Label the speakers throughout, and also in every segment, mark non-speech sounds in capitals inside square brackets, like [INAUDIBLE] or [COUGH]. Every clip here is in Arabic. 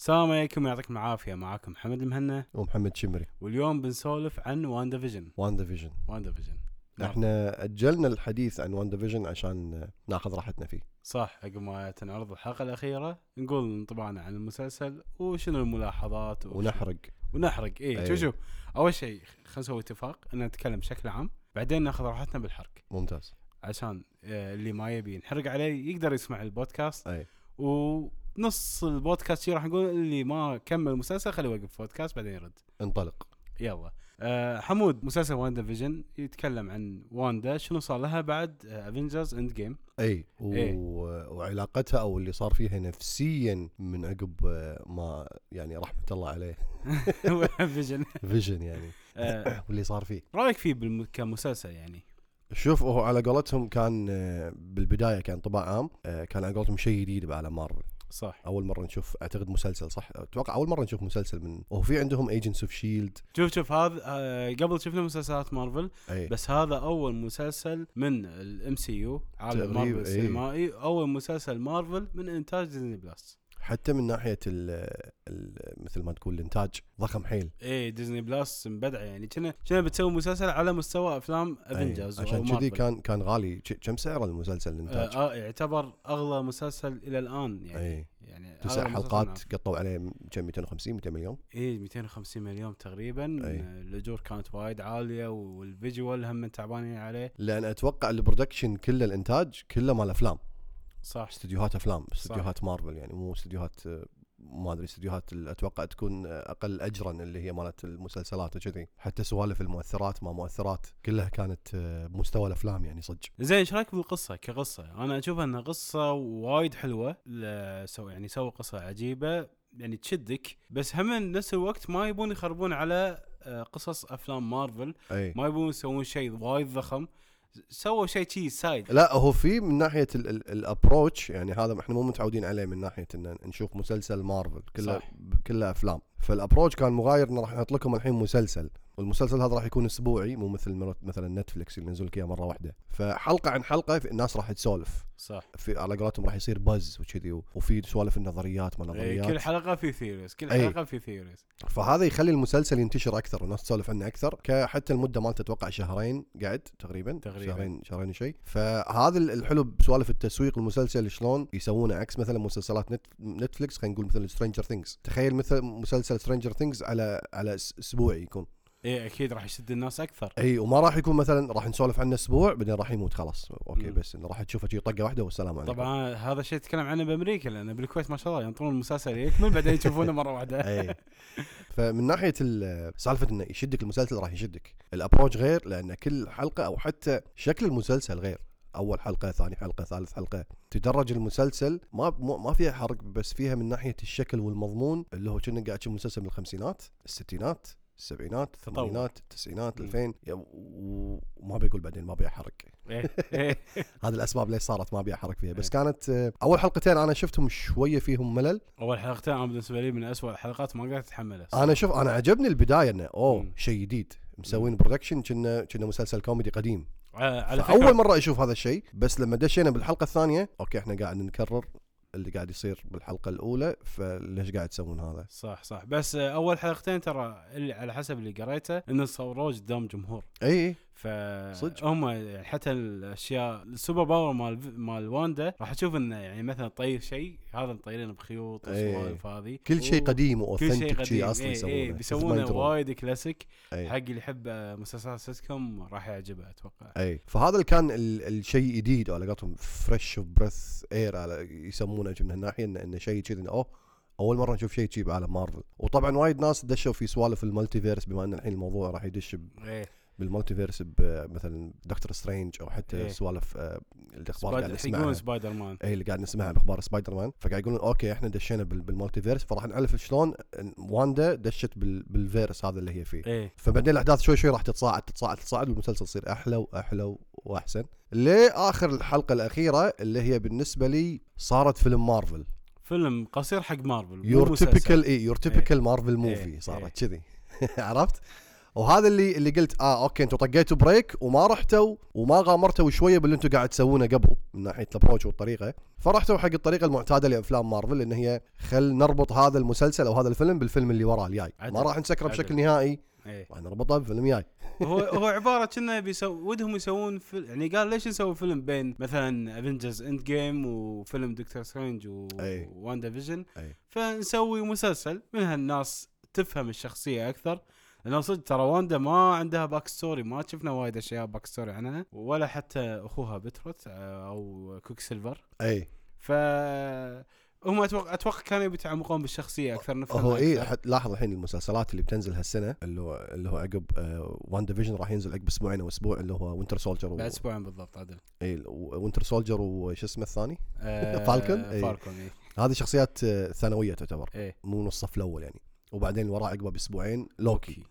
Speaker 1: السلام عليكم يعطيكم العافية معاكم محمد المهنا.
Speaker 2: ومحمد شمري.
Speaker 1: واليوم بنسولف عن وان ديفيجن
Speaker 2: وان ديفيجن
Speaker 1: وان ديفيجن
Speaker 2: إحنا أجلنا الحديث عن واندا فيجن عشان ناخذ راحتنا فيه.
Speaker 1: صح عقب ما تنعرض الحلقة الأخيرة نقول انطباعنا عن المسلسل وشنو الملاحظات وش-
Speaker 2: ونحرق.
Speaker 1: ونحرق اي
Speaker 2: أي.
Speaker 1: شوف شوف. أول شيء خلينا نسوي اتفاق ان نتكلم بشكل عام بعدين ناخذ راحتنا بالحرق.
Speaker 2: ممتاز.
Speaker 1: عشان آه، اللي ما يبي نحرق عليه يقدر يسمع البودكاست.
Speaker 2: اي
Speaker 1: ونص البودكاست شي راح نقول اللي ما كمل المسلسل خليه يوقف البودكاست بعدين يرد.
Speaker 2: انطلق.
Speaker 1: يلا. أه حمود مسلسل واندا فيجن يتكلم عن واندا شنو صار لها بعد افنجرز end game
Speaker 2: أي. و...
Speaker 1: إيه.
Speaker 2: وعلاقتها أو اللي صار فيها نفسيا من عقب آه، ما يعني رحمة الله عليه. [LAUGHS]
Speaker 1: فيجن
Speaker 2: فيجن يعني.
Speaker 1: أه. [COUGHS]
Speaker 2: واللي صار فيه.
Speaker 1: رأيك فيه بالم... كمسلسل يعني؟
Speaker 2: شوف هو على قولتهم كان آه، بالبداية كان انطباع عام آه، كان على قولتهم شيء جديد بعالم مارفل.
Speaker 1: صح.
Speaker 2: أول مرة نشوف أعتقد مسلسل صح؟ أتوقع أول مرة نشوف مسلسل من وهو في عندهم Agents of Shield
Speaker 1: شوف شوف هذا أه قبل شفنا مسلسلات مارفل
Speaker 2: اي
Speaker 1: بس هذا أول مسلسل من ال MCU عالم مارفل
Speaker 2: إيه.
Speaker 1: السينمائي أول مسلسل مارفل من إنتاج ديزني بلس
Speaker 2: حتى من ناحية ال ال مثل ما تقول الإنتاج ضخم حيل.
Speaker 1: إيه ديزني بلس مبدعه يعني. كنا كنا بتسوي مسلسل على مستوى
Speaker 2: أفلام
Speaker 1: افنجرز
Speaker 2: عشان كذي كان كان غالي. كم سعر المسلسل الإنتاج؟
Speaker 1: آه آه يعتبر أغلى مسلسل إلى الآن يعني.
Speaker 2: أي.
Speaker 1: يعني
Speaker 2: تسع حلقات. قطوا عليه كم؟ 250 200 مليون؟
Speaker 1: إيه 250 مليون تقريبا. الأجور كانت وايد عالية وال visual هم تعبانين عليه.
Speaker 2: لأن أتوقع ال production كله الإنتاج كله مال أفلام.
Speaker 1: صح.
Speaker 2: استديوهات أفلام استديوهات مارفل يعني مو استديوهات آه، ما أدري استديوهات أتوقع تكون آه، أقل اجرا اللي هي مالت المسلسلات وكذي. حتى سوالف المؤثرات ما مؤثرات كلها كانت آه، بمستوى الأفلام يعني صدق.
Speaker 1: زين إيش رأيك بالقصة كقصة؟ أنا أشوف انها قصة وايد حلوة سو يعني سووا قصة عجيبة يعني تشدك بس هم نفس الوقت ما يبون يخربون على آه، قصص أفلام مارفل.
Speaker 2: أي.
Speaker 1: ما يبون يسوون شيء وايد ضخم. سووا شيء شي side
Speaker 2: لا هو في من ناحية ال approach يعني هذا إحنا مو متعودين عليه من ناحية إن نشوف مسلسل مارفل كله. كله أفلام فال approach كان مغاير إنه راح نحط لكم الحين مسلسل. والمسلسل هذا راح يكون أسبوعي مو مثل مثلا نتفلكس اللي ينزل لك إياه مرة واحدة. فحلقة عن حلقة الناس راح تسولف.
Speaker 1: صح.
Speaker 2: في على قولتهم راح يصير buzz وكذي وفي سوالف النظريات ما
Speaker 1: إيه، كل
Speaker 2: نظريات
Speaker 1: حلقة في theories كل
Speaker 2: أي.
Speaker 1: حلقة في theories
Speaker 2: فهذا يخلي المسلسل ينتشر أكثر والناس تسولف عنه أكثر. حتى المدة مالته أتوقع شهرين قعد تقريبا.
Speaker 1: تقريباً.
Speaker 2: شهرين شهرين وشيء فهذا الحلو بسوالف التسويق المسلسل شلون يسوونه عكس مثلا مسلسلات نت نتفلكس خلينا نقول مثل Stranger Things تخيل مثل مسلسل Stranger Things على على اسبوعي يكون.
Speaker 1: إيه أكيد راح يشد الناس أكثر.
Speaker 2: إي وما راح يكون مثلا راح نسولف عنه أسبوع بعدين راح يموت خلاص. أوكي
Speaker 1: مم.
Speaker 2: بس راح تشوفه شي طقة واحدة والسلام عليكم.
Speaker 1: طبعا هذا الشيء يتكلم عنه بأمريكا لأن بالكويت ما شاء الله ينطرون المسلسل يكمل بعدين يشوفونه مرة واحدة. [LAUGHS]
Speaker 2: إي. فمن ناحية ال- سالفة إنه يشدك المسلسل راح يشدك. ال approach غير لأن كل حلقة أو حتى شكل المسلسل غير. أول حلقة ثاني حلقة ثالث حلقة. تدرج المسلسل ما ما فيها حرق بس فيها من ناحية الشكل والمضمون اللي هو كنه قاعد تشوف مسلسل من الخمسينات الستينات السبعينات الثمانينات التسعينات
Speaker 1: مم.
Speaker 2: 2000 يا- و- وما بيقول بعدين ما ابي احرق
Speaker 1: إيه. [LAUGHS] إيه.
Speaker 2: هذه الأسباب ليش صارت ما ابي احرق فيها. بس
Speaker 1: إيه.
Speaker 2: كانت آه، أول حلقتين أنا شفتهم شوية فيهم ملل.
Speaker 1: أول حلقتين أنا بالنسبة لي من أسوأ الحلقات ما قدرت أتحملها.
Speaker 2: أنا شوف أنا عجبني البداية إنه
Speaker 1: أوه.
Speaker 2: شيء جديد. مسوين production كنه كنه مسلسل كوميدي قديم.
Speaker 1: على على
Speaker 2: اول
Speaker 1: فكره
Speaker 2: مرة أشوف هذا الشيء بس لما دشينا بالحلقة الثانية أوكي إحنا قاعد نكرر اللي قاعد يصير بالحلقة الأولى فليش قاعد تسوون هذا؟
Speaker 1: صح صح. بس آه، أول حلقتين ترى اللي على حسب اللي قريته إنه صوروه قدام جمهور.
Speaker 2: إي.
Speaker 1: ف
Speaker 2: صدق.
Speaker 1: هم حتى الأشياء ال super power مال مال واندا راح تشوف إنه يعني مثلا طير شيء هذا مطيرينه بخيوط
Speaker 2: إيه.
Speaker 1: والسوالف هذه
Speaker 2: كل شيء قديم
Speaker 1: كل شيء
Speaker 2: و authentic
Speaker 1: قديم
Speaker 2: شيء أصلا
Speaker 1: إيه
Speaker 2: يسوونه إيه
Speaker 1: بيسوونه. وايد كلاسيك
Speaker 2: أي.
Speaker 1: حق اللي يحب مسلسلات سيتكم راح يعجبه أتوقع
Speaker 2: اي فهذا اللي كان ال- الشيء جديد على قولتهم fresh breath air على يسمونه من هالناحية انه إنه شيء كذي أوه أول مرة نشوف شيء شيء بعالم مارفل وطبعا وايد ناس دشوا في سوالف ال multiverse بما إن الحين الموضوع راح يدش ب-
Speaker 1: إيه
Speaker 2: بال multiverse مثلا دكتور سترينج أو حتى
Speaker 1: إيه.
Speaker 2: سوالف آه، الأخبار اللي قاعد نسمعها.
Speaker 1: سبايدر مان.
Speaker 2: اي اللي قاعد نسمعها باخبار سبايدر مان. فقاعد يقولون أوكي إحنا دشينا بال- بال multiverse فراح نعرف شلون واندا دشت بال- بال verse هذا اللي هي فيه.
Speaker 1: إيه.
Speaker 2: فبعدين الأحداث شوي شوي راح تتصاعد تتصاعد تتصاعد والمسلسل يصير أحلى وأحلى وأحسن. لآخر الحلقة الأخيرة اللي هي بالنسبة لي صارت فيلم مارفل.
Speaker 1: فيلم قصير حق مارفل your.
Speaker 2: typical اي your typical مارفل
Speaker 1: إيه،
Speaker 2: movie صارت
Speaker 1: إيه.
Speaker 2: كذي. [LAUGHS] عرفت؟ وهذا اللي اللي قلت آه أوكي أنتم طقيتوا break وما رحتوا وما غامرتوا شوية باللي أنتم قاعد تسوونه قبل من ناحية ال approach والطريقة فرحتوا حق الطريقة المعتادة لأفلام مارفل إن هي خل نربط هذا المسلسل أو هذا الفيلم بالفيلم اللي وراه الجاي. ما راح نسكره
Speaker 1: عدل.
Speaker 2: بشكل نهائي
Speaker 1: إيه
Speaker 2: راح نربطه بفيلم جاي
Speaker 1: هو هو عبارة كنا بيسو ودهم يسوون فيلم يعني قال ليش نسوي فيلم بين مثلا Avengers Endgame وفيلم دكتور سترينج. و
Speaker 2: WandaVision.
Speaker 1: فنسوي مسلسل من هالناس تفهم الشخصية أكثر لأنه صدق ترى واندا ما عندها back story ما شفنا وايد أشياء back story عنها ولا حتى أخوها بيترو آه، أو Quicksilver
Speaker 2: أي.
Speaker 1: ف هم أتوقع أتوقع كانوا يتعمقون بالشخصية أكثر نفهم
Speaker 2: هو إي لاحظ الحين المسلسلات اللي بتنزل هالسنة اللي هو اللي هو عقب WandaVision راح ينزل عقب أسبوعين أو أسبوع اللي هو Winter Soldier
Speaker 1: بعد أسبوعين بالضبط عدل.
Speaker 2: إي Winter Soldier وش اسمه الثاني؟
Speaker 1: آه،
Speaker 2: Falcon؟
Speaker 1: Falcon إي.
Speaker 2: هذه شخصيات آه، ثانوية تعتبر.
Speaker 1: إيه
Speaker 2: مو من الصف الأول يعني. وبعدين وراه عقبه باسبوعين لوكي.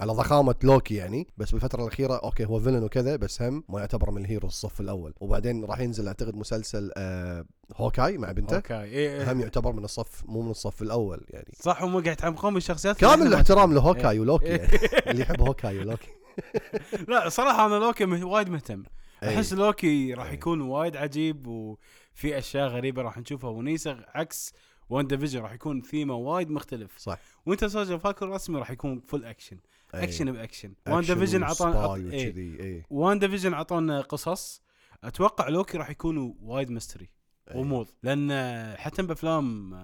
Speaker 2: على ضخامة لوكي يعني بس بالفترة الأخيرة أوكي هو villain وكذا بس هم ما يعتبر من ال hero الصف الأول. وبعدين راح ينزل أعتقد مسلسل آه Hawkeye مع بنته.
Speaker 1: أوكي إيه
Speaker 2: هم يعتبر من الصف مو من الصف الأول يعني.
Speaker 1: صح هم قاعد يتعمقون بالشخصيات
Speaker 2: كامل الاحترام.
Speaker 1: ل
Speaker 2: Hawkeye ولوكي
Speaker 1: إيه.
Speaker 2: يعني [LAUGHS] اللي يحب هوكاي ولوكي. [LAUGHS]
Speaker 1: لا صراحة أنا لوكي وايد مهتم.
Speaker 2: إي.
Speaker 1: أحس لوكي راح. يكون وايد عجيب وفي أشياء غريبة راح نشوفها. ونيسه عكس WandaVision راح يكون ثيمه وايد مختلف.
Speaker 2: صح.
Speaker 1: Winter Soldier Falcon رسمي راح يكون full action
Speaker 2: إي.
Speaker 1: action ب
Speaker 2: action.
Speaker 1: WandaVision عطانا إيه.
Speaker 2: اي
Speaker 1: WandaVision عطانا قصص. أتوقع لوكي راح يكونوا وايد mystery
Speaker 2: إي.
Speaker 1: غموض لأن حتى بأفلام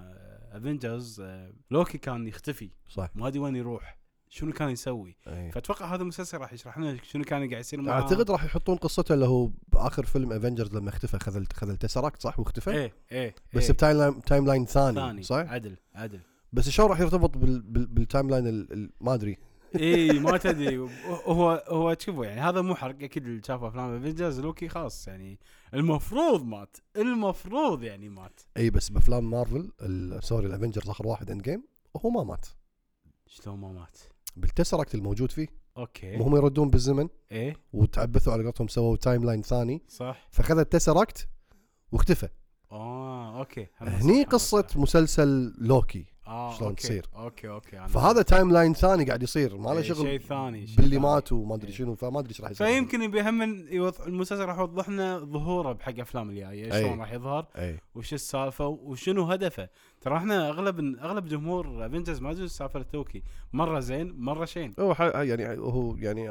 Speaker 1: Avengers لوكي كان يختفي.
Speaker 2: صح.
Speaker 1: ما أدري وين يروح. شنو كان يسوي.
Speaker 2: إي.
Speaker 1: فأتوقع هذا المسلسل راح يشرح لنا شنو كان قاعد يصير معاه
Speaker 2: أعتقد راح يحطون قصته اللي هو بآخر فيلم Avengers لما اختفى خذ خذ ال Tesseract صح؟ واختفى؟
Speaker 1: إيه إيه
Speaker 2: بس
Speaker 1: إيه.
Speaker 2: ب timeline timeline ثاني,
Speaker 1: ثاني.
Speaker 2: صح؟
Speaker 1: عدل عدل.
Speaker 2: بس شلون راح يرتبط بال... بال... بال timeline ال... ال... ما أدري.
Speaker 1: اي [LAUGHS] ما تدري. هو هو تشوفوا يعني هذا مو حرق أكيد اللي شاف أفلام Avengers لوكي خاص يعني المفروض مات المفروض يعني مات.
Speaker 2: إي بس بأفلام مارفل. sorry ال Avengers آخر واحد Endgame وهو ما مات.
Speaker 1: شلون ما مات؟
Speaker 2: بال Tesseract الموجود فيه
Speaker 1: أوكي
Speaker 2: وهم يردون بالزمن
Speaker 1: إيه
Speaker 2: وتعبثوا على قولتهم سووا timeline ثاني
Speaker 1: صح
Speaker 2: فخذ ال Tesseract
Speaker 1: واختفى آه أوكي
Speaker 2: هني قصة
Speaker 1: صح.
Speaker 2: مسلسل لوكي
Speaker 1: آه
Speaker 2: شلون. تصير.
Speaker 1: أوكي أوكي أنا-
Speaker 2: فهذا timeline ثاني قاعد يصير ما له
Speaker 1: إيه،
Speaker 2: شغل
Speaker 1: شيء ثاني شيء
Speaker 2: باللي. مات وما أدري
Speaker 1: إيه.
Speaker 2: شنو فما أدري إيش راح يصير
Speaker 1: فيمكن يبي هم يوضح المسلسل راح يوضح لنا ظهوره بحق أفلام
Speaker 2: الجاية.
Speaker 1: شلون راح يظهر وش السالفة وشنو هدفه ترى إحنا اغلب اغلب جمهور Avengers ما يدري سالفه لوكي. مرة زين مرة شين.
Speaker 2: هو ح... يعني هو يعني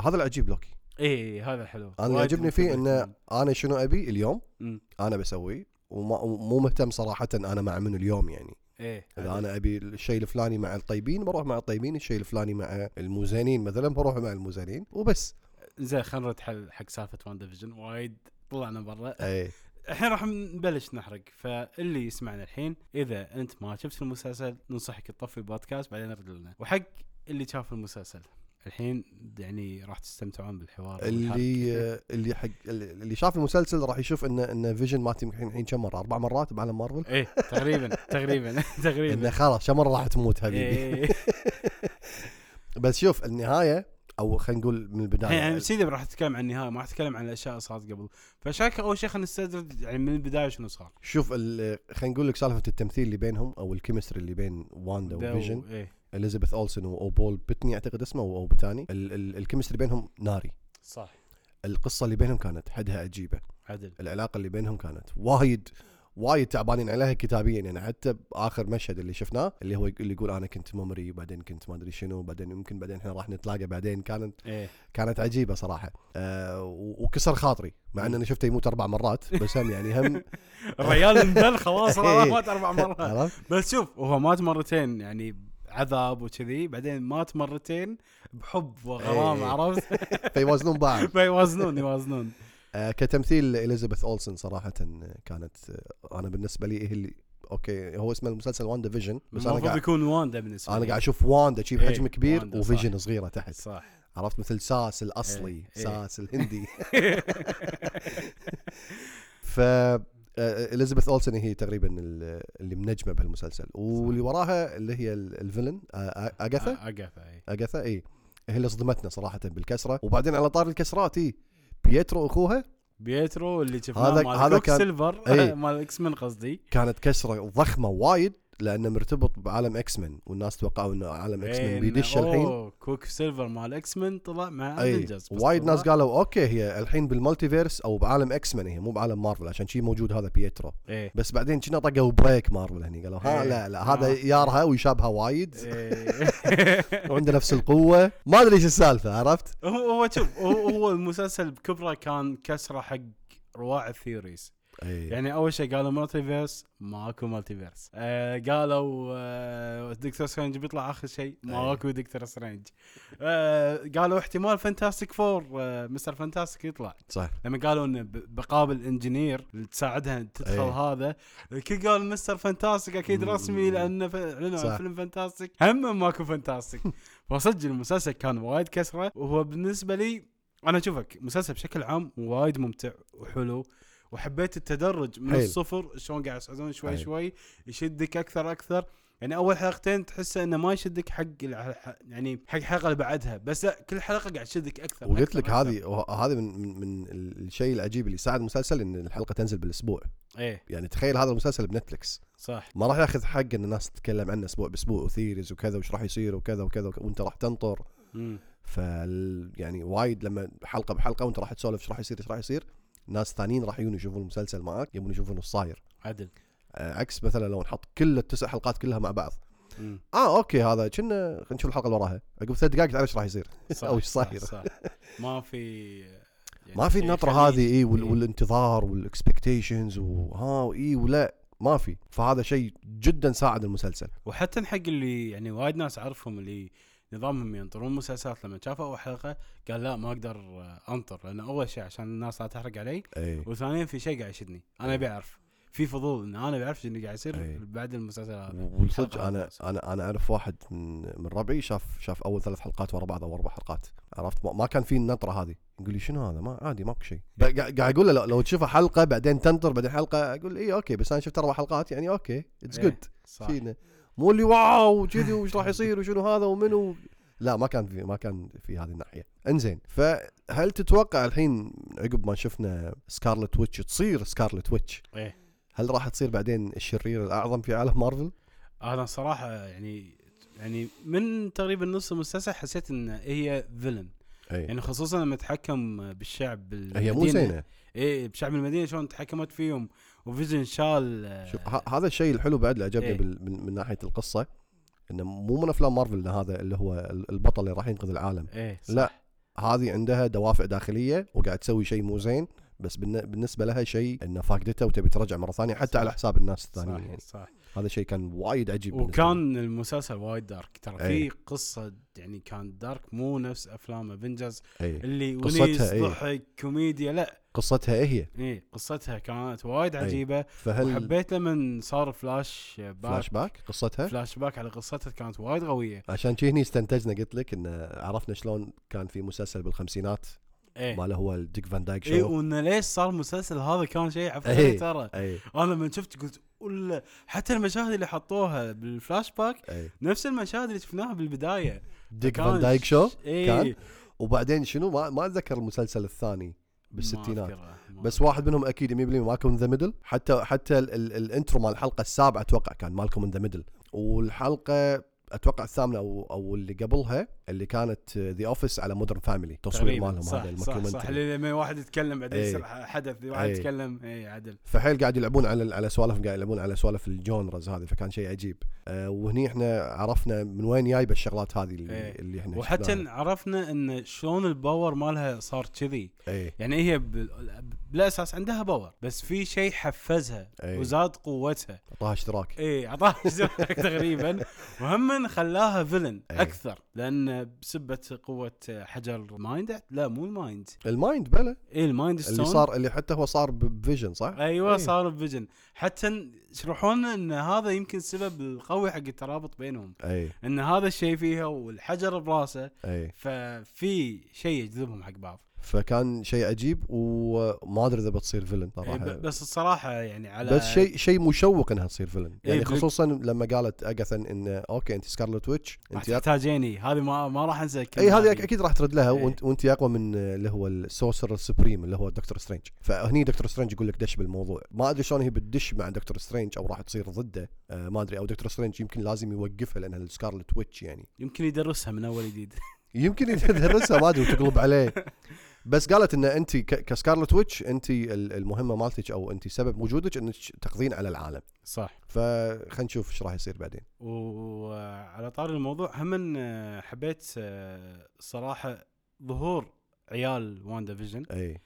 Speaker 2: هذا العجيب لوكي.
Speaker 1: اي إيه، هذا الحلو
Speaker 2: أنا اللي
Speaker 1: وايد
Speaker 2: يعجبني فيه
Speaker 1: إنه.
Speaker 2: أنا شنو أبي اليوم؟
Speaker 1: أمم.
Speaker 2: أنا بسويه ومو مهتم صراحة أنا مع من اليوم يعني. إيه
Speaker 1: إذا.
Speaker 2: أنا أبي الشيء الفلاني مع الطيبين بروح مع الطيبين الشيء الفلاني مع المو زينين مثلا بروح مع الموزنين وبس.
Speaker 1: زين خلينا نرد حل حق سالفة WandaVision وايد طلعنا برا.
Speaker 2: اي
Speaker 1: الحين راح نبلش نحرق. فاللي يسمعنا الحين إذا أنت ما شفت المسلسل ننصحك تطفي البودكاست بعدين رد لنا وحق اللي شاف المسلسل. الحين يعني راح تستمتعون بالحوار.
Speaker 2: اللي اللي حق اللي شاف المسلسل راح يشوف إن إن فيجن مات يمكن الحين كم مرة؟ أربع مرات بعالم مارفل؟
Speaker 1: إيه تقريبا [LAUGHS] تقريبا
Speaker 2: انه
Speaker 1: تقريبا
Speaker 2: خلاص كم مرة راح تموت حبيبي؟
Speaker 1: إيه. [LAUGHS]
Speaker 2: بس شوف النهاية أو خلينا نقول من
Speaker 1: الحين يعني
Speaker 2: البدايه
Speaker 1: سيدي راح تتكلم عن النهاية ما راح تتكلم عن الأشياء اللي صارت قبل. فشاك أول شيء خلينا نستدرج يعني من البداية شنو صار؟
Speaker 2: شوف ال- خلينا نقول لك سالفة التمثيل اللي بينهم أو ال chemistry اللي بين واندا وفيجن.
Speaker 1: إيه.
Speaker 2: إليزابيث أولسن ووبول بيتني أعتقد اسمه أو بتاني ال- ال- ال chemistry بينهم ناري.
Speaker 1: صح.
Speaker 2: القصة اللي بينهم كانت حدها عجيبة.
Speaker 1: عدل.
Speaker 2: العلاقة اللي بينهم كانت وايد وايد تعبانين عليها كتابيا. يعني حتى باخر مشهد اللي شفناه اللي هو اللي يقول أنا كنت memory وبعدين كنت ما أدري شنو بعدين يمكن بعدين إحنا راح نتلاقى بعدين كانت
Speaker 1: إيه.
Speaker 2: كانت عجيبة صراحة. آه وكسر خاطري مع ان أنا شفته يموت أربع مرات بس هم يعني هم [LAUGHS]
Speaker 1: الرجال انبل خلاص [LAUGHS] راح
Speaker 2: إيه.
Speaker 1: مات أربع مرات. [LAUGHS] بس شوف هو مات مرتين يعني عذاب وكذي بعدين مات مرتين بحب وغرام
Speaker 2: إيه.
Speaker 1: عرفت؟
Speaker 2: فيوازنون بعض.
Speaker 1: فيوازنون يوازنون.
Speaker 2: كتمثيل إليزابيث أولسن صراحة كانت آه أنا بالنسبة لي هي اللي أوكي هو اسمه المسلسل WandaVision بس
Speaker 1: أنا
Speaker 2: قاعد
Speaker 1: يكون واندا بالنسبة
Speaker 2: أنا
Speaker 1: لي.
Speaker 2: قاعد أشوف واندا شي
Speaker 1: إيه،
Speaker 2: بحجم كبير
Speaker 1: واندا،
Speaker 2: وفيجن. صغيرة تحت.
Speaker 1: صح.
Speaker 2: عرفت؟ مثل ساس الأصلي
Speaker 1: إيه، إيه.
Speaker 2: ساس الهندي. [LAUGHS] [LAUGHS] ف آه، إليزابيث أولسن هي تقريبا ال- اللي منجمة بهالمسلسل. واللي وراها اللي هي ال- ال villain آه، أجاثا؟
Speaker 1: اقفا اي
Speaker 2: أجاثا اي هي اللي صدمتنا صراحة بالكسرة. وبعدين على طار الكسرات اي بيترو أخوها؟
Speaker 1: بيترو اللي شفناه
Speaker 2: هذا-
Speaker 1: مال
Speaker 2: هذا كان-
Speaker 1: Silver
Speaker 2: إيه.
Speaker 1: مال X-Men قصدي.
Speaker 2: كانت كسرة ضخمة وايد. لأنه مرتبط بعالم X-Men والناس توقعوا إنه عالم X-Men
Speaker 1: إيه،
Speaker 2: بيدش
Speaker 1: إنه-
Speaker 2: الحين
Speaker 1: Quicksilver مال X-Men طلع مع Avengers
Speaker 2: وايد ناس قالوا أوكي هي الحين بال multiverse أو بعالم X-Men هي مو بعالم مارفل عشان شي موجود هذا بيترو
Speaker 1: إيه.
Speaker 2: بس بعدين كنا طقوا break مارفل هني؟ قالوا ها
Speaker 1: إيه.
Speaker 2: لا لا هذا
Speaker 1: آه.
Speaker 2: يارها ويشابهها وايد.
Speaker 1: إيه. [LAUGHS]
Speaker 2: وعنده نفس القوة. ما أدري إيش السالفة عرفت؟
Speaker 1: هو هو شوف هو, هو المسلسل بكبره كان كسرة حق رواع ال
Speaker 2: theories أي.
Speaker 1: يعني أول شيء قالوا multiverse ماكو multiverse آه قالوا آه دكتور سترينج بيطلع آخر شيء ماكو دكتور سترينج آه قالوا احتمال Fantastic Four آه Mr. Fantastic يطلع.
Speaker 2: صح.
Speaker 1: لما قالوا إنه بقابل engineer تساعدها تدخل
Speaker 2: أي.
Speaker 1: هذا الكل قال Mr. Fantastic
Speaker 2: أكيد.
Speaker 1: رسمي لأنه اعلنوا. عن فيلم Fantastic هم ماكو فانتاستيك [LAUGHS] فصدق المسلسل كان وايد كسرة. وهو بالنسبة لي أنا أشوفه كمسلسل بشكل عام وايد ممتع وحلو. وحبيت التدرج من
Speaker 2: حيل.
Speaker 1: الصفر شلون قاعد يصعدون شوي
Speaker 2: حيل.
Speaker 1: شوي يشدك أكثر أكثر يعني أول حلقتين تحسه إنه ما يشدك حق يعني حق الحلقة اللي بعدها بس لا كل حلقة قاعد تشدك أكثر
Speaker 2: وقلت لك. هذه هذا من من, من الشيء العجيب اللي ساعد المسلسل إن الحلقة تنزل بالأسبوع
Speaker 1: إيه
Speaker 2: يعني تخيل هذا المسلسل بنتفلكس
Speaker 1: صح
Speaker 2: ما راح ياخذ حق إن الناس تتكلم عنه أسبوع بأسبوع وثيريز وكذا وش راح يصير وكذا وكذا وك- وأنت راح تنطر. فال يعني وايد لما حلقة بحلقة وأنت راح تسولف إيش راح يصير إيش راح يصير ناس ثانيين راح يجون يشوفون المسلسل معك يبون يشوفون إيش صاير
Speaker 1: عدل.
Speaker 2: آه، عكس مثلا لو نحط كل التسع حلقات كلها مع بعض.
Speaker 1: مم.
Speaker 2: آه أوكي هذا كنا خلينا نشوف الحلقة اللي وراها. عقب ثلاث دقائق تعرف إيش راح يصير.
Speaker 1: صح [LAUGHS]
Speaker 2: أو
Speaker 1: إيش
Speaker 2: صاير.
Speaker 1: صح. [LAUGHS] ما في يعني
Speaker 2: ما في النطره هذه إي وال-. والانتظار وال expectations وها إي ولا ما في. فهذا شيء جدا ساعد المسلسل.
Speaker 1: وحتى حق اللي يعني وايد ناس اعرفهم اللي نظامهم ينطرون مسلسلات لما شافوا أول حلقة قال لا ما أقدر آه، أنطر لأن أول شيء عشان الناس لا تحرق علي.
Speaker 2: اي
Speaker 1: وثانيا في شيء قاعد يشدني أنا
Speaker 2: إيه.
Speaker 1: ابي اعرف في فضول إن أنا ابي اعرف شو اللي قاعد يصير
Speaker 2: إيه.
Speaker 1: بعد المسلسل. هذا
Speaker 2: والصدق
Speaker 1: أنا.
Speaker 2: أنا أنا أعرف واحد من من ربعي شاف شاف أول ثلاث حلقات ورا بعض أو أربع حلقات عرفت؟ ما- ما كان في النطرة هذه. يقول لي شنو هذا؟ ما عادي ماكو شيء. قاعد أقول له لو, تشوفها حلقة بعدين تنطر بعدين حلقة أقول اي أوكي بس أنا شفت أربع حلقات يعني أوكي it's
Speaker 1: إيه. good
Speaker 2: فينا مو اللي واو كذي وش راح يصير وشنو هذا ومنو؟ لا ما كان في ما كان في هذه الناحية. إنزين فهل تتوقع الحين عقب ما شفنا Scarlet Witch تصير Scarlet Witch
Speaker 1: إيه.
Speaker 2: هل راح تصير بعدين الشرير الأعظم في عالم مارفل؟
Speaker 1: أنا صراحة يعني يعني من تقريبا نص المسلسل حسيت إن هي villain
Speaker 2: اي
Speaker 1: يعني خصوصا لما تحكم بالشعب
Speaker 2: هي مو
Speaker 1: بالمدينة.
Speaker 2: زينة.
Speaker 1: إيه بشعب المدينة شلون تحكمت فيهم. و Vision شال
Speaker 2: شوف هذا الشيء الحلو بعد اللي عجبني
Speaker 1: إيه.
Speaker 2: من, من ناحية القصة إنه مو من أفلام مارفل هذا اللي هو ال- البطل اللي راح ينقذ العالم
Speaker 1: إيه صح.
Speaker 2: لا هذه عندها دوافع داخلية وقاعد تسوي شيء مو زين بس بالن- بالنسبة لها شيء انه فاقدته وتبي ترجع مرة ثانية حتى
Speaker 1: صح.
Speaker 2: على حساب الناس الثانيين
Speaker 1: صح
Speaker 2: يعني
Speaker 1: صح.
Speaker 2: هذا شيء كان وايد عجيب.
Speaker 1: وكان المسلسل وايد dark ترى في
Speaker 2: إيه.
Speaker 1: قصة يعني كان dark مو نفس أفلام Avengers
Speaker 2: اي
Speaker 1: اللي
Speaker 2: قصتها إيه.
Speaker 1: ضحك كوميديا لا.
Speaker 2: قصتها إيه هي؟
Speaker 1: إيه قصتها كانت وايد
Speaker 2: إيه.
Speaker 1: عجيبة.
Speaker 2: فهل
Speaker 1: وحبيت لما صار
Speaker 2: flashback flashback قصتها؟
Speaker 1: فلاش باك على قصتها كانت وايد قوية.
Speaker 2: عشان شي هني استنتجنا قلت لك إن عرفنا شلون كان في مسلسل بالخمسينات.
Speaker 1: إيه.
Speaker 2: ماله هو ال Dick Van
Speaker 1: Dyke
Speaker 2: إيه Show؟
Speaker 1: وانه ليش صار المسلسل هذا كان شيء عبقري
Speaker 2: إيه.
Speaker 1: ترى؟
Speaker 2: اي
Speaker 1: أنا لما شفت قلت ولا حتى المشاهد اللي حطوها بالفلاش باك
Speaker 2: اي
Speaker 1: نفس المشاهد اللي شفناها
Speaker 2: بالبداية.
Speaker 1: Dick
Speaker 2: Van Dyke Show؟
Speaker 1: إيه.
Speaker 2: كان؟ وبعدين شنو؟ ما ما أتذكر المسلسل الثاني بالستينات. بس واحد منهم أكيد 100% Malcolm in the Middle حتى حتى ال ال ال intro مال الحلقة السابعة أتوقع كان Malcolm in the Middle والحلقة أتوقع الثامنة أو أو اللي قبلها اللي كانت The Office على Modern Family تصوير. مالهم
Speaker 1: صح
Speaker 2: هذا
Speaker 1: صح صح اللي لما واحد يتكلم بعدين
Speaker 2: إيه.
Speaker 1: يصير حدث واحد
Speaker 2: إيه.
Speaker 1: يتكلم اي عدل
Speaker 2: فحيل قاعد يلعبون على على سوالف قاعد يلعبون على سوالف ال genres هذه فكان شيء عجيب آه وهني إحنا عرفنا من وين جايبه الشغلات هذه اللي,
Speaker 1: إيه.
Speaker 2: اللي إحنا
Speaker 1: وحتى. عرفنا إن شلون ال power مالها صار كذي
Speaker 2: اي
Speaker 1: يعني هي بالاساس عندها power. بس في شيء حفزها
Speaker 2: إيه.
Speaker 1: وزاد قوتها.
Speaker 2: أعطاها اشتراك.
Speaker 1: اي أعطاها اشتراك تقريبا. وهم خلاها villain
Speaker 2: إيه.
Speaker 1: أكثر لأن بسبة قوة حجر Mind لا مو ال
Speaker 2: Mind. ال Mind بلا.
Speaker 1: اي ال Mind
Speaker 2: اللي
Speaker 1: Stone
Speaker 2: صار اللي حتى هو صار ب Vision صح؟
Speaker 1: أيوه
Speaker 2: إيه.
Speaker 1: صار ب Vision حتى يشرحون إن هذا يمكن السبب القوي حق الترابط بينهم.
Speaker 2: اي
Speaker 1: إن هذا الشيء فيها والحجر براسه
Speaker 2: اي
Speaker 1: ففي شيء يجذبهم حق بعض.
Speaker 2: فكان شيء عجيب وما أدري إذا بتصير villain
Speaker 1: إيه،
Speaker 2: صراحة
Speaker 1: ب- بس الصراحة يعني على
Speaker 2: بس شيء شيء مشوق إنها تصير villain
Speaker 1: إيه،
Speaker 2: يعني
Speaker 1: بال-
Speaker 2: خصوصا لما قالت Agatha إن أوكي أنت
Speaker 1: Scarlet
Speaker 2: Witch أنت
Speaker 1: تحتاجيني. هذه ما ما راح أنسى
Speaker 2: اي هذه أكيد راح ترد لها
Speaker 1: إيه.
Speaker 2: وأنت وأنت أقوى من اللي هو ال Sorcerer Supreme اللي هو Doctor Strange فهني Doctor Strange يقول لك دش بالموضوع. ما أدري شلون هي بتدش مع Doctor Strange أو راح تصير ضده. آه ما أدري. أو Doctor Strange يمكن لازم يوقفها لأنها ال Scarlet Witch يعني.
Speaker 1: يمكن يدرسها من أول جديد.
Speaker 2: يمكن يدرسها ما أدري وتقلب عليه. [LAUGHS] بس قالت إن انت ك Scarlet Witch انت ال- المهمة مالتك أو انت سبب وجودك إنك تقضين على العالم.
Speaker 1: صح.
Speaker 2: فخلينا نشوف إيش راح يصير بعدين.
Speaker 1: وعلى طار الموضوع هم آه، حبيت آه، صراحة ظهور عيال Wanda Vision.
Speaker 2: إي.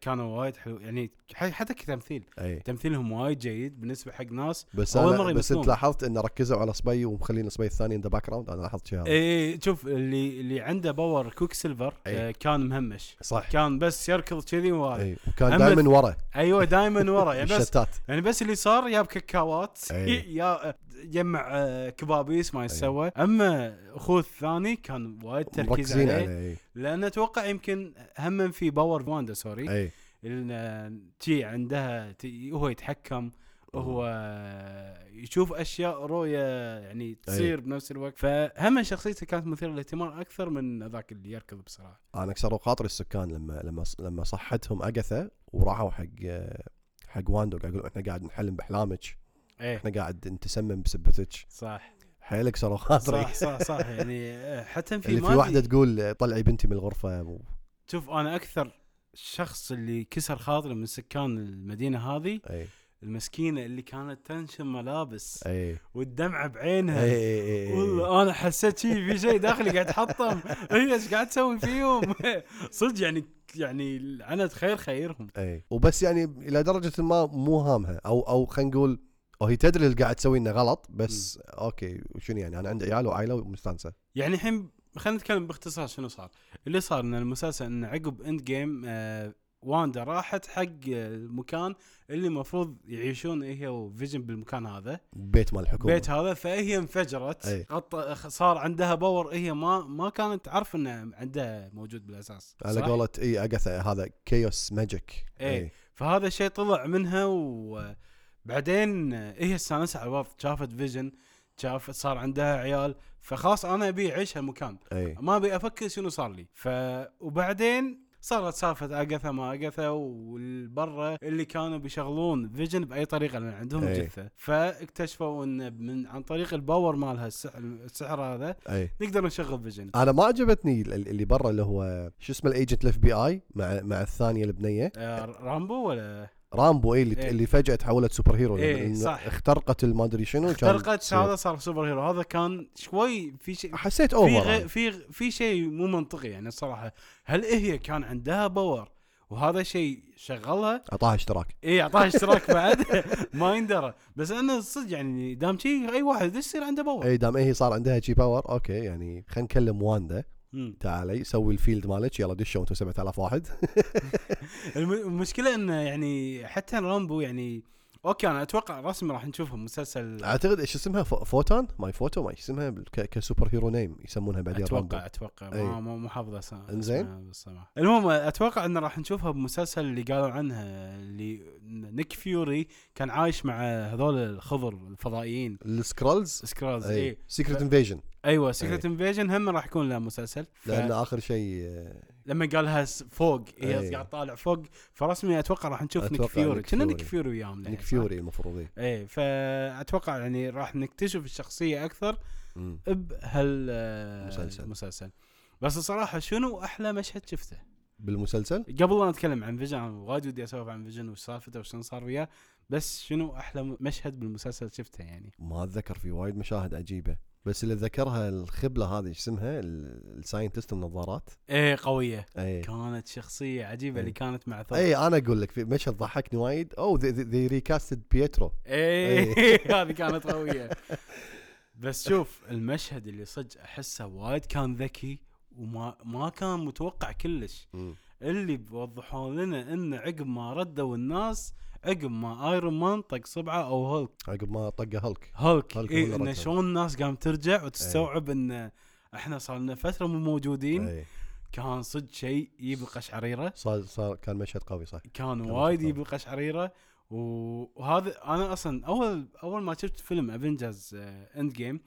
Speaker 1: كانوا وايد حلو يعني حتى كتمثيل.
Speaker 2: أي.
Speaker 1: تمثيلهم وايد جيد بالنسبة حق ناس.
Speaker 2: بس أنا
Speaker 1: مرة
Speaker 2: بس. انت لاحظت إن ركزوا على صبي ومخلين صبي الثاني ان ذا باك جراوند أنا لاحظت شيء هذا.
Speaker 1: اي إيه، شوف اللي اللي عنده باور كوك سيلفر
Speaker 2: أي.
Speaker 1: آه، كان مهمش.
Speaker 2: صح.
Speaker 1: كان بس يركض كذي وهذا
Speaker 2: وكان دائما ورا.
Speaker 1: أيوه دائما ورا. [LAUGHS] يعني بس يعني بس اللي صار يا بكاكاوات
Speaker 2: أي.
Speaker 1: يا يجمع آه، كبابيس ما يتسوى أما أخوه الثاني كان وايد تركيز عليه.
Speaker 2: عليه
Speaker 1: لأن أتوقع يمكن هم في باور واندا سوري. لأن تي عندها تي هو يتحكم هو يشوف أشياء رؤية يعني تصير بنفس الوقت. فهم شخصيته كانت مثيرة للاهتمام أكثر من ذاك اللي يركض بصراحه
Speaker 2: أنا كسروا خاطر السكان لما لما لما صحتهم اجاثا وراحوا حق حق واندو قاعد يقولوا إحنا قاعد نحلم بأحلامك.
Speaker 1: إيه.
Speaker 2: إحنا قاعد نتسمم بسبتك
Speaker 1: صح.
Speaker 2: حيل كسروا خاطري
Speaker 1: صح صح [LAUGHS] صح. يعني آه، حتى في
Speaker 2: اللي في
Speaker 1: ما واحدة
Speaker 2: تقول طلعي بنتي من الغرفة و...
Speaker 1: شوف أنا أكثر شخص اللي كسر خاطري من سكان المدينة هذه
Speaker 2: إي.
Speaker 1: المسكينة اللي كانت تنشم ملابس
Speaker 2: إي.
Speaker 1: والدمعة بعينها.
Speaker 2: إي
Speaker 1: والله أنا حسيت شي في شيء داخلي قاعد تحطم هي [LAUGHS] إيش قاعد تسوي فيهم؟ [LAUGHS] صدق يعني يعني أنا خير خيرهم.
Speaker 2: إي. وبس يعني إلى درجة ما مو هامها. أو أو خلينا نقول أو هي تدري اللي قاعد تسوي إنه غلط بس أوكي وشنو يعني؟ أنا عندي عيال وعائله ومستانسة.
Speaker 1: يعني الحين خلينا نتكلم باختصار شنو صار. اللي صار إن المسلسل إن عقب Endgame آه واندا راحت حق المكان اللي المفروض يعيشون هي وفيجن بالمكان هذا.
Speaker 2: بيت مال الحكومة.
Speaker 1: بيت هذا فهي انفجرت
Speaker 2: أي.
Speaker 1: صار عندها power هي ما ما كانت تعرف انه عندها موجود بالأساس
Speaker 2: على
Speaker 1: صح؟
Speaker 2: قولة إي اجاثا هذا chaos magic
Speaker 1: إيه. فهذا الشيء طلع منها وبعدين هي استانست على الوضع شافت فيجن شافت صار عندها عيال. فخلاص أنا أبي أعيش هالمكان. ما أبي أفكر شنو صار لي. ف وبعدين صارت سالفة أجاثا ما أجاثا والبرة اللي كانوا بيشغلون فيجن بأي طريقة لأن عندهم
Speaker 2: إيه.
Speaker 1: جثة. فاكتشفوا إن من عن طريق ال power مالها السحر, هذا
Speaker 2: أي.
Speaker 1: نقدر نشغل فيجن.
Speaker 2: أنا ما عجبتني ال- اللي برا اللي هو شو اسمه ال agent ال FBI مع مع الثانية البنية.
Speaker 1: آه رامبو ولا؟
Speaker 2: رامبو اي اللي,
Speaker 1: إيه.
Speaker 2: اللي فجأة تحولت superhero
Speaker 1: إيه، صح.
Speaker 2: اخترقت الما أدري شنو كان
Speaker 1: اخترقت
Speaker 2: تصير.
Speaker 1: هذا صار superhero هذا كان شوي في شيء
Speaker 2: حسيت
Speaker 1: في
Speaker 2: over
Speaker 1: غي
Speaker 2: أنا.
Speaker 1: في في شيء مو منطقي يعني الصراحه هل هي كان عندها power وهذا شيء شغلها
Speaker 2: أعطاها اشتراك
Speaker 1: اي أعطاها اشتراك [LAUGHS] بعد ما يندرى بس أنا صدق يعني دام شي أي واحد يصير عنده power
Speaker 2: اي دام هي صار عندها شي power okay يعني خلينا نكلم واندا. تعالي سوي ال field مالك يلا دشوا أنتم 7000 واحد. [LAUGHS]
Speaker 1: الم- المشكلة انه يعني حتى رامبو يعني okay أنا أتوقع رسمي راح نشوفه مسلسل.
Speaker 2: أعتقد إيش اسمها؟ فو- فوتون؟ ماي فوتو؟ ما إيش اسمها؟ ك superhero name يسمونها بعدين رامبو.
Speaker 1: أتوقع أتوقع.
Speaker 2: أي.
Speaker 1: ما مو. اسمها بالصراحة. المهم أتوقع إن راح نشوفها بمسلسل اللي قالوا عنها اللي نيك فيوري كان عايش مع هذول الخضر الفضائيين. ال
Speaker 2: Skrulls؟
Speaker 1: Skrulls
Speaker 2: إي.
Speaker 1: Secret
Speaker 2: Invasion
Speaker 1: أيوه Secret Invasion هم راح يكون له مسلسل ف...
Speaker 2: لأن آخر شيء آه،
Speaker 1: لما قالها فوق هي
Speaker 2: أي.
Speaker 1: قاعد طالع فوق فرسمي أتوقع راح نشوف نيك فيوري كنا نيك
Speaker 2: فيوري.
Speaker 1: وياهم
Speaker 2: نيك فيوري المفروض إيه.
Speaker 1: اي فأتوقع يعني راح نكتشف الشخصية
Speaker 2: أكثر.
Speaker 1: بهالمسلسل
Speaker 2: مسلسل.
Speaker 1: المسلسل بس الصراحة شنو أحلى مشهد شفته
Speaker 2: بالمسلسل
Speaker 1: قبل لا نتكلم عن فيجن وايد ودي أسولف عن فيجن وش سالفته وشلون صار وياه بس شنو أحلى مشهد بالمسلسل شفته يعني
Speaker 2: ما أتذكر في وايد مشاهد عجيبة بس اللي ذكرها الخبلة هذه إيش اسمها؟ ال- ال scientist النظارات.
Speaker 1: إيه قوية.
Speaker 2: اي
Speaker 1: كانت شخصية عجيبة
Speaker 2: إيه.
Speaker 1: اللي كانت مع ثور.
Speaker 2: اي أنا أقول لك في مشهد ضحكني وايد. أو the recasted Pietro
Speaker 1: إيه [LAUGHS] هذه كانت [LAUGHS] قوية. بس شوف المشهد اللي صدق أحسه وايد كان ذكي وما ما كان متوقع كلش. اللي بيوضحون لنا انه عقب ما ردوا الناس عقب ما ايرون مان طق صبعه أو هولك
Speaker 2: عقب ما طقه هولك
Speaker 1: هولك
Speaker 2: هولك هو
Speaker 1: إيه انه. شلون الناس قام ترجع وتستوعب إن إحنا صار لنا فترة مو موجودين.
Speaker 2: اي
Speaker 1: كان صدق شيء يجيب القشعريره
Speaker 2: صار صار كان مشهد قوي صح.
Speaker 1: كان
Speaker 2: مشهد
Speaker 1: وايد. يجيب القشعريره وهذا أنا أصلا أول أول ما شفت فيلم Avengers Endgame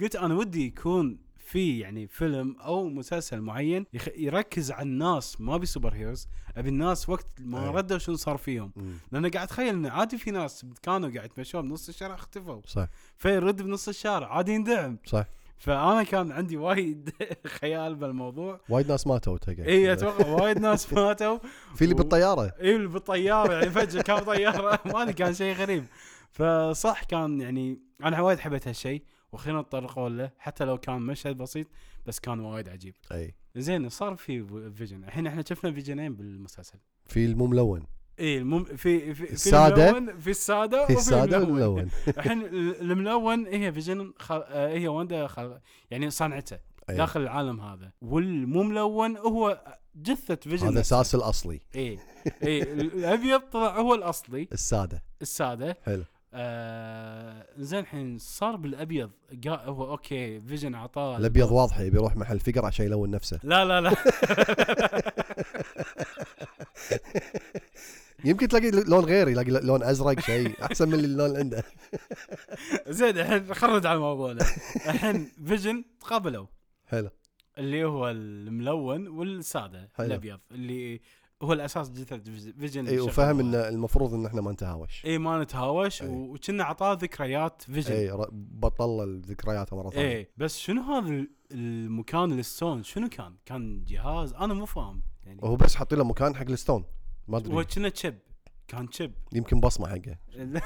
Speaker 1: قلت أنا ودي يكون في يعني فيلم أو مسلسل معين يخ... يركز على الناس ما ب superheroes أبي الناس وقت ما
Speaker 2: أي.
Speaker 1: ردوا شنو صار فيهم.
Speaker 2: مم.
Speaker 1: لأن قاعد اتخيل إنه عادي في ناس كانوا قاعد يتمشون بنص الشارع اختفوا.
Speaker 2: صح.
Speaker 1: فيرد بنص الشارع عادي يندعم.
Speaker 2: صح.
Speaker 1: فأنا كان عندي وايد [LAUGHS] خيال بالموضوع.
Speaker 2: وايد ناس ماتوا
Speaker 1: إي أتوقع وايد ناس [LAUGHS] ماتوا.
Speaker 2: في اللي بالطيارة.
Speaker 1: إي اللي بالطيارة يعني فجأة كان [LAUGHS] طيارة. ما كان شيء غريب. فصح كان يعني أنا وايد حبيت هالشيء. وأخيرا تطرقوا له حتى لو كان مشهد بسيط بس كان وايد عجيب.
Speaker 2: أي.
Speaker 1: زين صار في فيجن. الحين إحنا شفنا فيجنين بالمسلسل.
Speaker 2: في المو ملون
Speaker 1: إي المم في في
Speaker 2: السادة.
Speaker 1: في السادة
Speaker 2: في
Speaker 1: الملون.
Speaker 2: والملون. [LAUGHS]
Speaker 1: الحين الملون هي فيجن خل... هي واندا خل... يعني صنعته
Speaker 2: أي.
Speaker 1: داخل العالم هذا. والمو ملون هو جثة فيجن
Speaker 2: هذا. أساس الأصلي.
Speaker 1: إي إي الأبيض طلع هو الأصلي.
Speaker 2: السادة.
Speaker 1: السادة.
Speaker 2: حلو.
Speaker 1: آه زين الحين صار بالأبيض. هو okay فيجن اعطاه
Speaker 2: الأبيض واضح يبي يروح محل صبغ عشان يلون نفسه.
Speaker 1: لا لا لا. [LAUGHS]
Speaker 2: يمكن تلاقي لون غير يلاقي لون أزرق شيء أحسن من اللون اللي عنده. [LAUGHS]
Speaker 1: زين الحين خرج على موضوعنا [LAUGHS] الحين فيجن تقابلوا.
Speaker 2: حلو.
Speaker 1: اللي هو الملون
Speaker 2: والسادة.
Speaker 1: الأبيض. اللي هو الأساس جثه فيجن
Speaker 2: اي
Speaker 1: شغلوها.
Speaker 2: إن المفروض إن إحنا ما نتهاوش.
Speaker 1: اي ما نتهاوش
Speaker 2: أي.
Speaker 1: وكنا اعطاه ذكريات فيجن.
Speaker 2: اي بطل الذكريات مرة ثانية.
Speaker 1: إيه بس شنو هذا ال- المكان ال stone؟ شنو كان؟ كان جهاز؟ أنا مو فاهم. يعني
Speaker 2: وهو بس حاطين له مكان حق ال stone. ما
Speaker 1: هو
Speaker 2: ادري
Speaker 1: كنا chip كان chip
Speaker 2: يمكن بصمة حقه. [LAUGHS]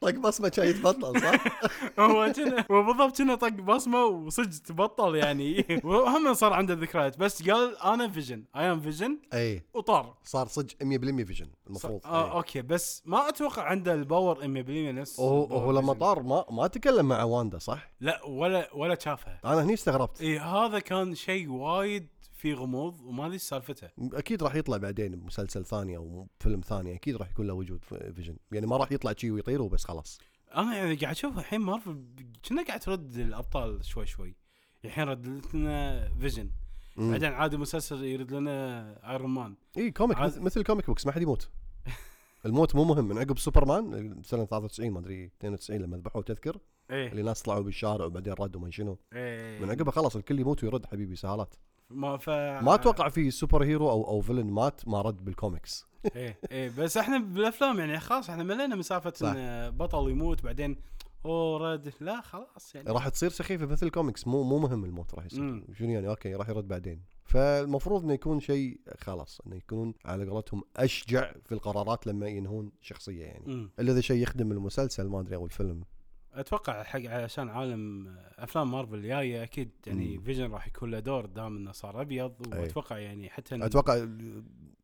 Speaker 2: طق بصمة كان يتبطل صح؟ [LAUGHS]
Speaker 1: هو كنا هو بالضبط كنا طق بصمة وصدق تبطل يعني [LAUGHS] وهم صار عنده ذكريات بس قال أنا فيجن I am Vision
Speaker 2: أي
Speaker 1: وطار
Speaker 2: صار صدق 100% فيجن المفروض
Speaker 1: آه
Speaker 2: إي.
Speaker 1: Okay بس ما أتوقع عنده ال power 100% نفس
Speaker 2: وهو لما. طار ما ما تكلم مع واندا صح؟
Speaker 1: لا ولا ولا شافها
Speaker 2: أنا هني استغربت
Speaker 1: اي هذا كان شيء وايد في غموض وما أدري سالفته
Speaker 2: أكيد راح يطلع بعدين بمسلسل ثاني أو فيلم ثاني أكيد راح يكون له وجود في فيجن يعني ما راح يطلع شي ويطير وبس خلاص.
Speaker 1: أنا يعني قاعد أشوف الحين مارفل كنا قاعد ترد الأبطال شوي شوي. الحين ردت لنا فيجن. بعدين عادي مسلسل يرد لنا ايرون مان
Speaker 2: إي comic
Speaker 1: عاد-
Speaker 2: مثل, مثل comic books ما حد يموت. الموت مو مهم من عقب سوبرمان سنه 93 ما أدري 92 لما ذبحوه تذكر.
Speaker 1: إيه.
Speaker 2: اللي ناس طلعوا بالشارع وبعدين ردوا ما شنو.
Speaker 1: إيه.
Speaker 2: من عقبها خلاص الكل يموت ويرد حبيبي سهالات.
Speaker 1: ما ف
Speaker 2: ما أتوقع في superhero أو أو villain مات ما رد بالكوميكس. [LAUGHS]
Speaker 1: إيه إيه بس إحنا بالأفلام يعني خلاص إحنا ملينا من سالفة
Speaker 2: صح.
Speaker 1: إن بطل يموت بعدين أوه رد. لا خلاص يعني.
Speaker 2: راح تصير سخيفة مثل الكوميكس. مو مو مهم الموت راح يصير. شنو يعني؟ أوكي راح يرد بعدين. فالمفروض إنه يكون شيء خلاص إنه يكونون على قولتهم أشجع في القرارات لما ينهون شخصية يعني. إلا إذا شيء يخدم المسلسل ما أدري أو الفيلم.
Speaker 1: أتوقع حق عشان عالم أفلام مارفل الجاية أكيد يعني
Speaker 2: مم.
Speaker 1: Vision راح يكون له دور دام إنه صار
Speaker 2: أبيض.
Speaker 1: وأتوقع يعني حتى
Speaker 2: أتوقع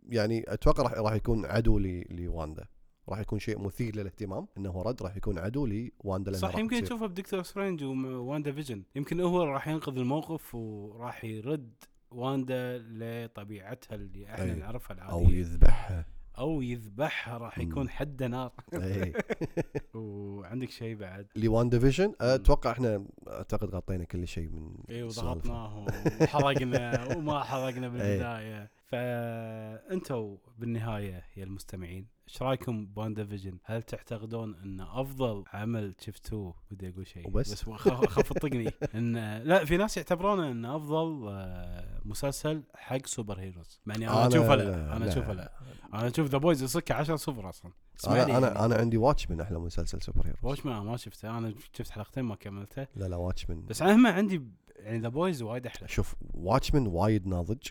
Speaker 2: يعني أتوقع راح راح يكون عدو لواندا راح يكون شيء مثير للاهتمام إنه رد راح يكون عدو لواندا
Speaker 1: صح يمكن تشوفه ب Doctor Strange و WandaVision يمكن هو راح ينقذ الموقف وراح يرد واندا لطبيعتها اللي إحنا
Speaker 2: أي.
Speaker 1: نعرفها
Speaker 2: أو
Speaker 1: العاديه
Speaker 2: يذبحها
Speaker 1: أو يذبحها راح. يكون حد نار.
Speaker 2: اي [LAUGHS]
Speaker 1: وعندك شيء بعد.
Speaker 2: ل WandaVision أتوقع إحنا أعتقد غطينا كل شيء من
Speaker 1: اي. وضغطناهم [LAUGHS] وحرقنا وما حرقنا بالبداية. فأنتوا بالنهاية يا المستمعين إيش رأيكم ب WandaVision؟ هل تعتقدون انه أفضل عمل شفتوه؟ بدي أقول شيء.
Speaker 2: وبس؟
Speaker 1: بس خ- خاف تطقني. [LAUGHS] ان لا في ناس يعتبرونه انه أفضل آه، مسلسل حق superheroes. مع إني أنا أشوفه لا. أنا أشوفه لا. أنا أشوف The Boys يصك 10 صفر أصلا.
Speaker 2: أنا أنا
Speaker 1: يعني.
Speaker 2: أنا عندي Watchmen أحلى مسلسل superhero
Speaker 1: Watchmen ما شفته. أنا شفت حلقتين ما كملته.
Speaker 2: لا لا Watchmen
Speaker 1: بس أنا عندي يعني The Boys وايد أحلى.
Speaker 2: شوف Watchmen وايد ناضج.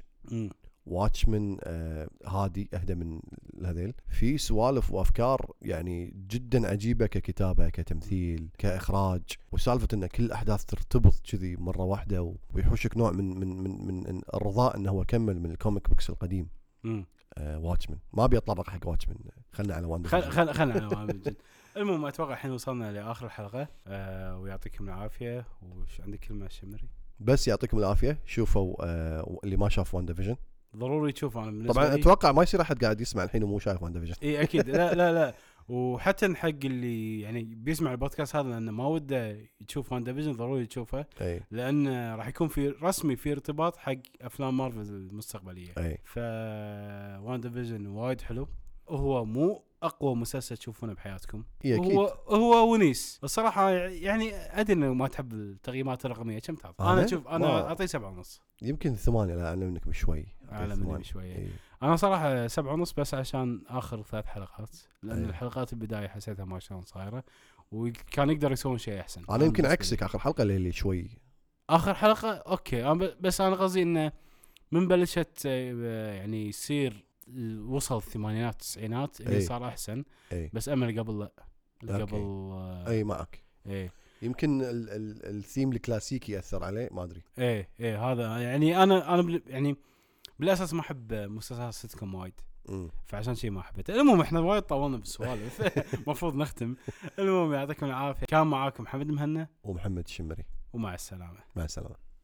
Speaker 2: Watchmen آه هادي أهدى من هذيل في سوالف وأفكار يعني جدا عجيبة ككتابة كتمثيل كإخراج. وسالفة إن كل الاحداث ترتبط كذي مرة واحدة ويحوشك نوع من من من من الرضاء إنه هو كمل من ال comic books
Speaker 1: القديم.
Speaker 2: آه Watchmen ما أبي اتطرق حق Watchmen خلنا على وان
Speaker 1: خل خل خلنا على Vision. [LAUGHS] المهم أتوقع الحين وصلنا لآخر الحلقة. آه ويعطيكم العافية. وش عندك كلمة شمري؟
Speaker 2: بس يعطيكم العافية. شوفوا آه اللي ما شاف WandaVision
Speaker 1: ضروري تشوفه. أنا بالنسبة
Speaker 2: طبعا
Speaker 1: لي
Speaker 2: أتوقع ما يصير أحد قاعد يسمع الحين ومو شايف WandaVision
Speaker 1: اي أكيد. لا [LAUGHS] لا لا. وحتى حق اللي يعني بيسمع البودكاست هذا لأنه ما وده يشوف WandaVision ضروري تشوفه
Speaker 2: أي.
Speaker 1: لأن راح يكون في رسمي في ارتباط حق أفلام مارفل المستقبلية.
Speaker 2: أي.
Speaker 1: ف WandaVision وايد حلو. وهو مو أقوى مسلسل تشوفونه بحياتكم؟
Speaker 2: إي أكيد.
Speaker 1: هو هو ونيس. الصراحة يعني أدري إنه ما تحب التقييمات الرقمية كم تعطي؟
Speaker 2: أنا؟
Speaker 1: شوف
Speaker 2: أنا
Speaker 1: أعطيه سبعة ونص.
Speaker 2: يمكن ثمانية لا اعلى منك بشوي.
Speaker 1: اعلى مني
Speaker 2: ثمانية.
Speaker 1: بشوية.
Speaker 2: إي.
Speaker 1: أنا صراحة سبعة ونص بس عشان آخر ثلاث حلقات لأن
Speaker 2: أي.
Speaker 1: الحلقات البداية حسيتها ما شلون صايرة وكان يقدر يسوون شيء أحسن.
Speaker 2: أنا يمكن. عكسك آخر حلقة اللي شوي.
Speaker 1: آخر حلقة؟ أوكي. بس أنا قصدي إنه من بلشت آه، يعني يصير وصل الثمانينات التسعينات اللي
Speaker 2: إي.
Speaker 1: صار أحسن.
Speaker 2: اي
Speaker 1: بس اللي قبل لا. قبل آه،
Speaker 2: اي معك.
Speaker 1: إيه.
Speaker 2: يمكن ال ال الثيم الكلاسيكي اثر عليه ما أدري.
Speaker 1: إيه إيه هذا يعني أنا أنا يعني بالأساس ما أحب مسلسلات السيت كوم وايد. فعشان شيء ما حبيته المهم إحنا وايد طولنا بالسوالف المفروض [LAUGHS] [LAUGHS] نختم. المهم يعطيكم العافية. كان معاكم محمد مهنا.
Speaker 2: ومحمد الشمري.
Speaker 1: ومع السلامة.
Speaker 2: مع السلامة.